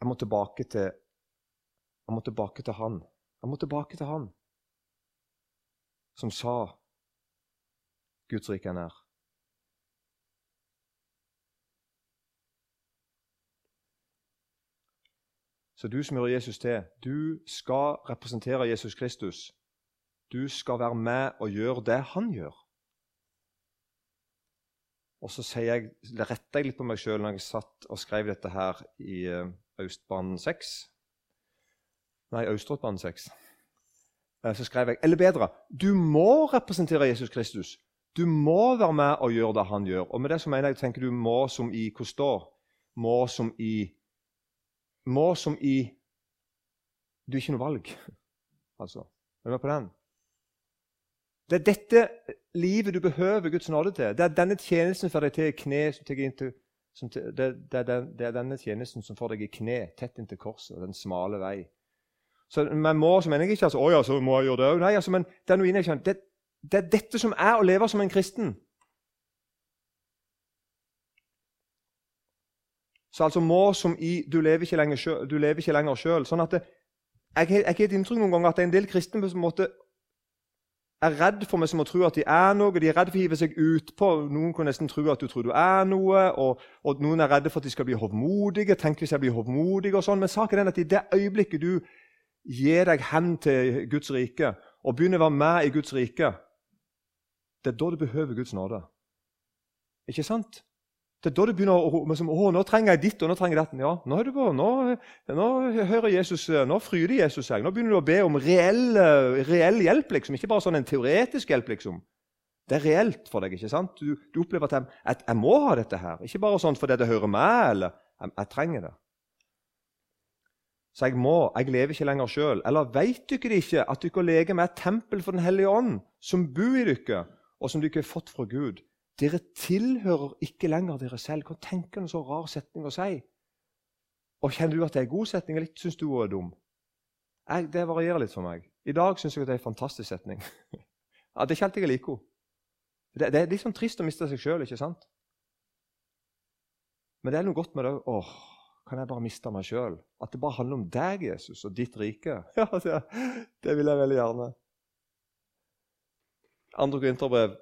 Jeg må tilbake til Jeg må tilbake til Han. Jeg må tilbake til Han som sa Guds rike er nær. Så du som hører Jesus til, du skal representere Jesus Kristus. Du skal være med og gjøre det han gjør. Og så jeg, retter jeg litt på meg sjøl når jeg satt og skrev dette her i uh, Østbanen 6. Nei, Austrådbanen 6. Uh, så skrev jeg Eller bedre Du må representere Jesus Kristus. Du må være med og gjøre det han gjør. Og med det så mener jeg tenker du må som i kostå. Må som i Må som i Du er ikke noe valg. Altså. Er du med på den? Det er dette livet du behøver Guds nåde til. Det er denne tjenesten får deg til kne det, det, det, det, er denne tjenesten som får deg i kne, tett inntil korset, den smale vei. Så man må, så mener jeg ikke altså, å ja, så må jeg gjøre det. Nei, altså, men det er noe inni det, det er dette som er å leve som en kristen. Så altså må som i du lever ikke lenger sjøl. Sånn at jeg, jeg, har et inntrykk noen ganger at det er en del kristne en måte er redd for meg som å tro at de er noe. De er redd for å hive seg utpå. Noen kan nesten tro at du tror du er noe. Og, og, noen er redde for at de skal bli hovmodige. Tenk hvis jeg blir hovmodig og sånn. Men saken er at i det øyeblikket du gir deg hen til Guds rike og begynner å være med i Guds rike, det er da du behøver Guds nåde. Ikke sant? Det er da du begynner å, liksom, å, nå trenger jeg ditt og nå trenger jeg datten. Ja, nå, er på, nå, nå hører Jesus, nå fryder Jesus seg. Nå begynner du å be om reell, reell hjelp, liksom. ikke bare sånn en teoretisk hjelp. liksom. Det er reelt for deg. ikke sant? Du, du opplever at jeg, at jeg, må ha dette her. Ikke bare sånn fordi det hører meg, eller jeg, jeg trenger det. Så jeg må, jeg lever ikke lenger sjøl. Eller veit dere ikke at dere leger med et tempel for Den hellige ånd, som bor i dere, og som dere har fått fra Gud? Dere tilhører ikke lenger dere selv. Tenker du en så rar setning å si? Og Kjenner du at det er en god setning, eller syns du hun er dum? Jeg, det varierer litt for meg. I dag syns jeg at det er en fantastisk setning. ja, Det er ikke alltid jeg liker henne. Det, det, er litt sånn trist å miste seg sjøl, ikke sant? Men det er noe godt med det òg kan jeg bare miste meg sjøl? At det bare handler om deg, Jesus, og ditt rike? Ja, det, det vil jeg veldig gjerne. Andre Korinterbrev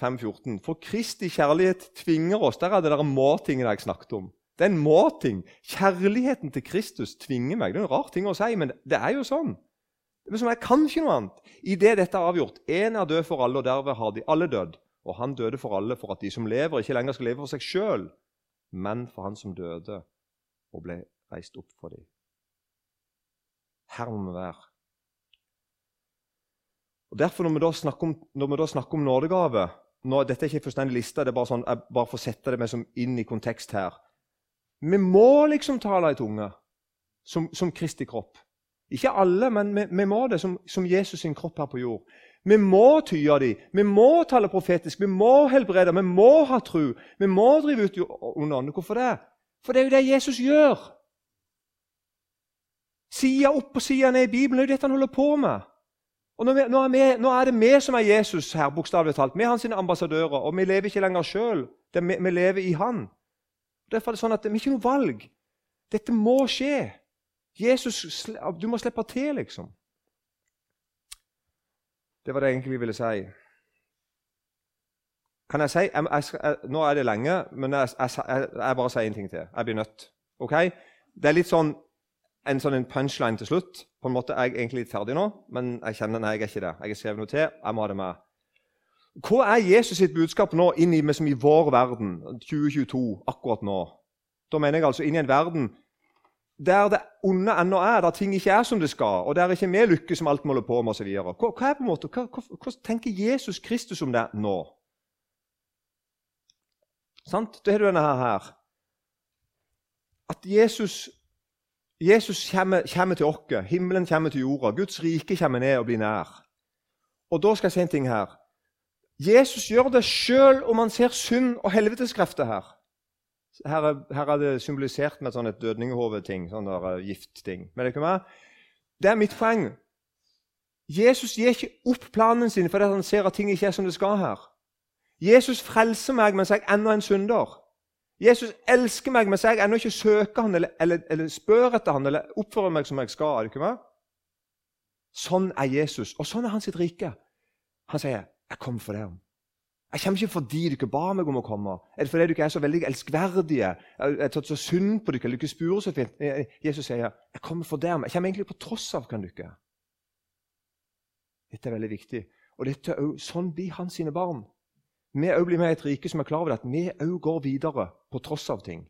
5,14. For Kristi kjærlighet tvinger oss Der er det der må-tingen jeg snakket om. Det er en må-ting. Kjærligheten til Kristus tvinger meg. Det er en rar ting å si, men det er jo sånn. Det er som Jeg kan ikke noe annet. Idet dette er avgjort Én er død for alle, og derved har de alle dødd. Og han døde for alle, for at de som lever, ikke lenger skal leve for seg sjøl, men for han som døde og ble reist opp for dem. Her må vi være. Og Derfor, når vi da snakker om, vi da snakker om nådegave nå, Dette er ikke en fullstendig liste, det er bare sånn, jeg bare får sette det med inn i kontekst her. Vi må liksom tale i tunge som, som Kristi kropp. Ikke alle, men vi, vi må det som, som, Jesus sin kropp her på jord. Vi må tye dem, vi må tale profetisk, vi må helbrede, vi må ha tro. Vi må drive ut under ånden. Hvorfor det? For det er jo det Jesus gjør. Side opp og side ned i Bibelen det er jo dette han holder på med. Og nå, nå, er vi, nå, er det vi som er Jesus her, bokstavelig talt. Vi er hans ambassadører, og vi lever ikke lenger sjøl. Vi, vi, lever i Han. Derfor er det sånn at vi har ikke noe valg. Dette må skje. Jesus, Du må slippe til, liksom. Det var det jeg egentlig ville si. Kan jeg si jeg, jeg, Nå er det lenge, men jeg, jeg bare sier en ting til. Jeg blir nødt. Ok? Det er litt sånn en sånn en punchline til slutt. På en måte er jeg egentlig litt ferdig nå, men jeg kjenner nei, jeg er ikke det. Jeg har skrevet noe til. jeg må ha det med. Hva er Jesus sitt budskap nå inn i, som i vår verden, 2022, akkurat nå? Da mener jeg altså inn i en verden der det onde ennå er, der ting ikke er som det skal, og der ikke vi lykkes som alt vi holder på med osv. Hva, hva, er på en måte, hva, hva, hva tenker Jesus Kristus om det nå? Sant? Da har du denne her. At Jesus, Jesus kommer, kommer til oss. Himmelen kommer til jorda. Guds rike kommer ned og blir nær. Og da skal jeg si en ting her. Jesus gjør det sjøl om han ser synd og helveteskrefter her. Her er, her er, det symbolisert med sånn et dødningehoveting, sånn der uh, giftting. Men det, det er mitt poeng. Jesus gir ikke opp planen sin fordi han ser at ting ikke er som det skal her. Jesus frelser meg mens jeg ennå er en synder. Jesus elsker meg mens jeg ennå ikke søker han, eller, eller, eller, spør etter han, eller oppfører meg som jeg skal. Er det ikke med? Sånn er Jesus, og sånn er hans rike. Han sier, 'Jeg kommer for deg.' Jeg kommer ikke fordi dere ba meg om å komme. Er det fordi dere er så veldig elskverdige? Jeg har tatt så synd på dere, eller dere spurer så fint? Jesus sier, 'Jeg kommer for dere.' Jeg kommer egentlig på tross av hvem dere er. Dette er veldig viktig. Og dette er også, sånn blir hans sine barn vi òg blir med i et rike som er klar over at vi òg går videre på tross av ting.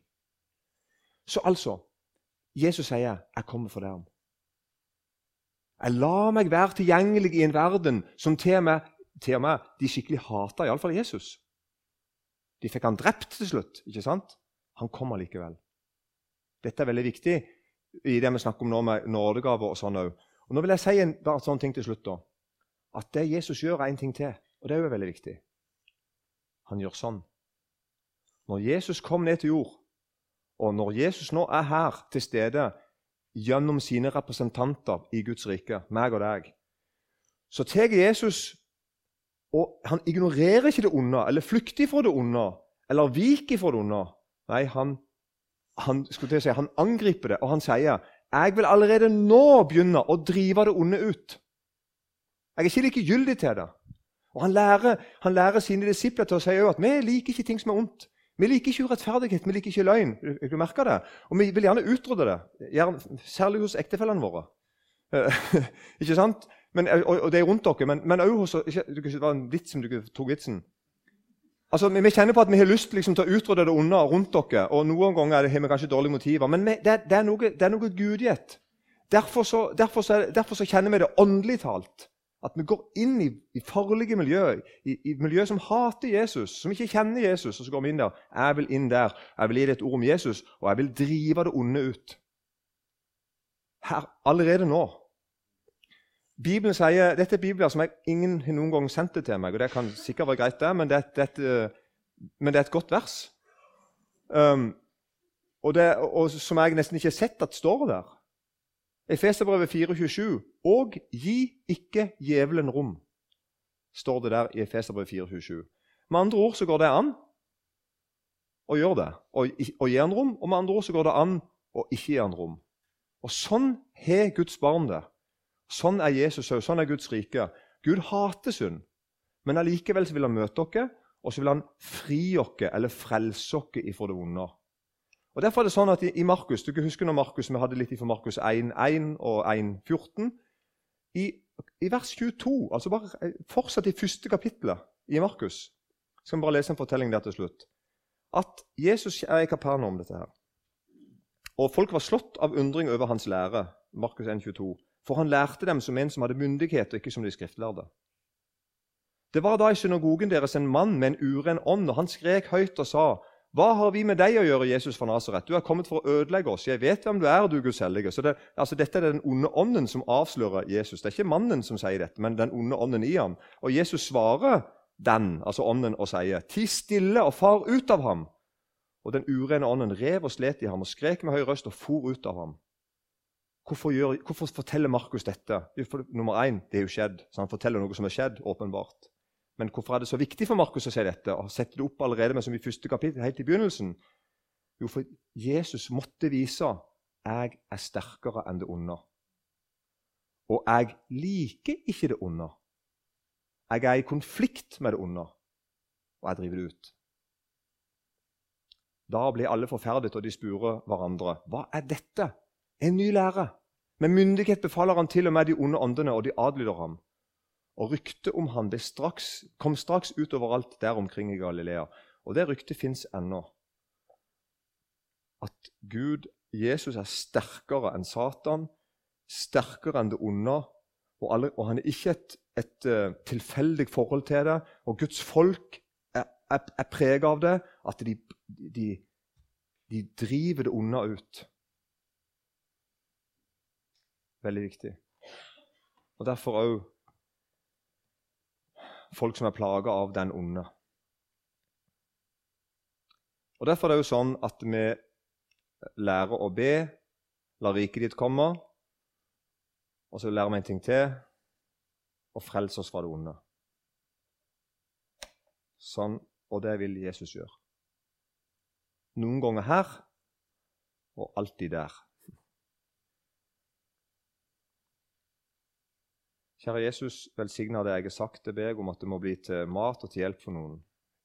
Så altså Jesus sier, 'Jeg kommer for dere'. Jeg lar meg være tilgjengelig i en verden som til og med, til og med de skikkelig hater, iallfall Jesus. De fikk han drept til slutt, ikke sant? Han kommer likevel. Dette er veldig viktig i det vi snakker om nå med nådegaver og sånn òg. Og nå vil jeg si en bare sånn ting til slutt. da. At det Jesus gjør, er en ting til. Og det er jo veldig viktig. Han gjør sånn. Når Jesus kom ned til jord, og når Jesus nå er her til stede gjennom sine representanter i Guds rike, meg og deg, så tar Jesus og Han ignorerer ikke det onde, eller flykter fra det onde, eller viker fra det onde. Nei, han, han, si, han angriper det, og han sier jeg vil allerede nå begynne å drive det onde ut. Jeg er ikke likegyldig til det. Og Han lærer, han lærer sine disipler til å si at vi liker ikke ting som er ondt. Vi liker ikke urettferdighet, vi liker ikke løgn. Du merker det? Og vi vil gjerne utrydde det, gjerne, særlig hos ektefellene våre. ikke sant? Men, og, og, det er rundt dere, men, men også hos ikke, Det var en vits som du tok vitsen. Altså, vi, vi kjenner på at vi har lyst liksom, til å utrydde det onde rundt dere. og Noen ganger har vi kanskje dårlige motiver. Men vi, det, det, er noe, det noe gudgitt. Derfor, så, derfor, derfor så kjenner vi det åndelig talt. At vi går inn i, i farlige miljøer, i, i miljøer som hater Jesus, som ikke kjenner Jesus. Og så går vi inn der. Jeg vil inn der. Jeg vil gi deg et ord om Jesus, og jeg vil drive det onde ut. Her, allerede nå. Bibelen sier, Dette er bibler som jeg, ingen noen gang sendt det til meg. og Det kan sikkert være greit, det, men det, det, men det er et godt vers. Um, og, og, som jeg nesten ikke har sett at står der. Efeserbrevet 4,27.: Og gi ikke djevelen rom, står det der i Efeserbrevet 4,27. Med andre ord så går det an å gjøre det og gi han rom. Og med andre ord så går det an å ikke gi han rom. Og Sånn har Guds barn det. Sånn er Jesus òg. Sånn er Guds rike. Gud hater synd, men allikevel vil han møte dere, og så vil han fri dere eller frelse dere ifra det vonde. Og Derfor er det sånn at i, i Markus, Du kan huske når Markus, vi hadde litt fra Markus 1.1 og 1.14. I, I vers 22, altså bare eh, fortsatt i første kapittelet i Markus, skal vi bare lese en fortelling der til slutt. At Jesus er i Kapernaum, dette her. Og folk var slått av undring over hans lære. Markus 1,22. For han lærte dem som en som hadde myndighet, og ikke som de skriftlærde. Det var da i synagogen deres en mann med en uren ånd, og han skrek høyt og sa:" Hva har vi med deg å gjøre, Jesus fra Nasaret? Du er kommet for å ødelegge oss. Jeg vet hvem du er, du Guds hellige. Så det, altså, Dette er den onde ånden som avslører Jesus. Det er ikke mannen som sier dette, men den onde ånden i ham. Og Jesus svarer den, altså ånden, og sier, Ti stille og far ut av ham. Og den urene ånden rev og slet i ham og skrek med høy røst og for ut av ham. Hvorfor, gjør, hvorfor forteller Markus dette? Nummer én, det er jo skjedd. Så han forteller noe som er skjedd, åpenbart. Men hvorfor er det så viktig for Markus å si dette og sette det opp allerede med som i første kapittel, helt i begynnelsen? Jo, for Jesus måtte vise jeg er sterkere enn det onde. Og jeg liker ikke det onde. Jeg er i konflikt med det onde, og jeg driver det ut. Da blir alle forferdet, og de spurer hverandre. Hva er dette? En ny lære. Med myndighet befaler han til og med de onde åndene, og de adlyder ham. Og ryktet om han straks, kom straks ut overalt der omkring i Galilea. Og det ryktet fins ennå. At Gud, Jesus, er sterkere enn Satan, sterkere enn det onde. Og, alle, og han er ikke et, et uh, tilfeldig forhold til det. Og Guds folk er, er, er prega av det. At de, de, de driver det onde ut. Veldig viktig. Og Derfor òg folk som er plaga av den onde. Og Derfor er det jo sånn at vi lærer å be, la riket ditt komme, og så lærer vi en ting til og frelse oss fra det onde. Sånn, Og det vil Jesus gjøre. Noen ganger her og alltid der. Kjære Jesus, velsigna det jeg har sagt til deg om at det må bli til mat og til hjelp for noen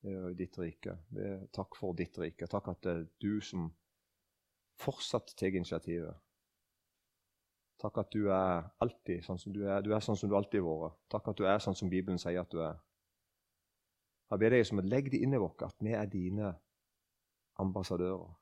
i ditt rike. Takk for ditt rike. Takk at det er du som fortsatt tar initiativet. Takk at du er alltid sånn som du er. Du er sånn som du alltid har vært. Takk at du er sånn som Bibelen sier at du er. Jeg ber deg som et legge det inn i oss at vi er dine ambassadører.